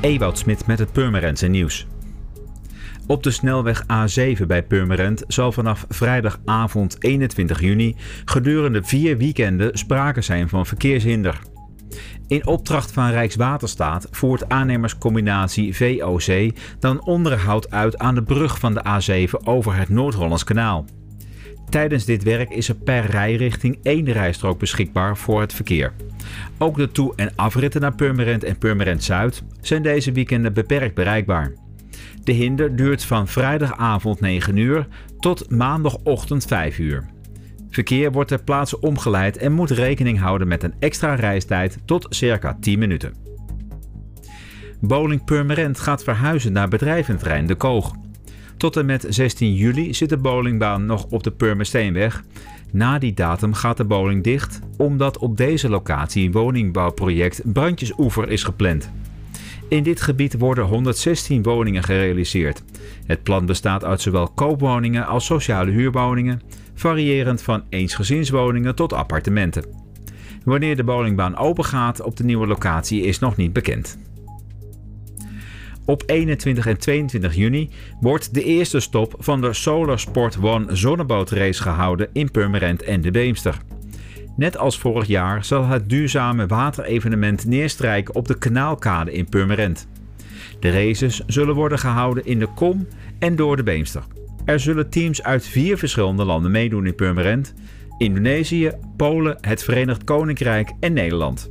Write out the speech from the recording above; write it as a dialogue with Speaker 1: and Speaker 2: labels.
Speaker 1: Ewout Smit met het Purmerendse nieuws. Op de snelweg A7 bij Purmerend zal vanaf vrijdagavond 21 juni gedurende vier weekenden sprake zijn van verkeershinder. In opdracht van Rijkswaterstaat voert aannemerscombinatie VOC dan onderhoud uit aan de brug van de A7 over het Noord-Hollands kanaal. Tijdens dit werk is er per rijrichting één rijstrook beschikbaar voor het verkeer. Ook de toe- en afritten naar Purmerend en Purmerend Zuid zijn deze weekenden beperkt bereikbaar. De hinder duurt van vrijdagavond 9 uur tot maandagochtend 5 uur. Verkeer wordt ter plaatse omgeleid en moet rekening houden met een extra reistijd tot circa 10 minuten. Bowling Purmerend gaat verhuizen naar bedrijventerrein De Koog. Tot en met 16 juli zit de bowlingbaan nog op de Purmersteenweg. Na die datum gaat de bowling dicht, omdat op deze locatie een woningbouwproject Brandjesoever is gepland. In dit gebied worden 116 woningen gerealiseerd. Het plan bestaat uit zowel koopwoningen als sociale huurwoningen, variërend van eensgezinswoningen tot appartementen. Wanneer de bowlingbaan opengaat op de nieuwe locatie is nog niet bekend. Op 21 en 22 juni wordt de eerste stop van de Solar Sport One zonnebootrace gehouden in Purmerend en de Beemster. Net als vorig jaar zal het duurzame waterevenement neerstrijken op de kanaalkade in Purmerend. De races zullen worden gehouden in de Kom en door de Beemster. Er zullen teams uit vier verschillende landen meedoen in Purmerend: Indonesië, Polen, het Verenigd Koninkrijk en Nederland.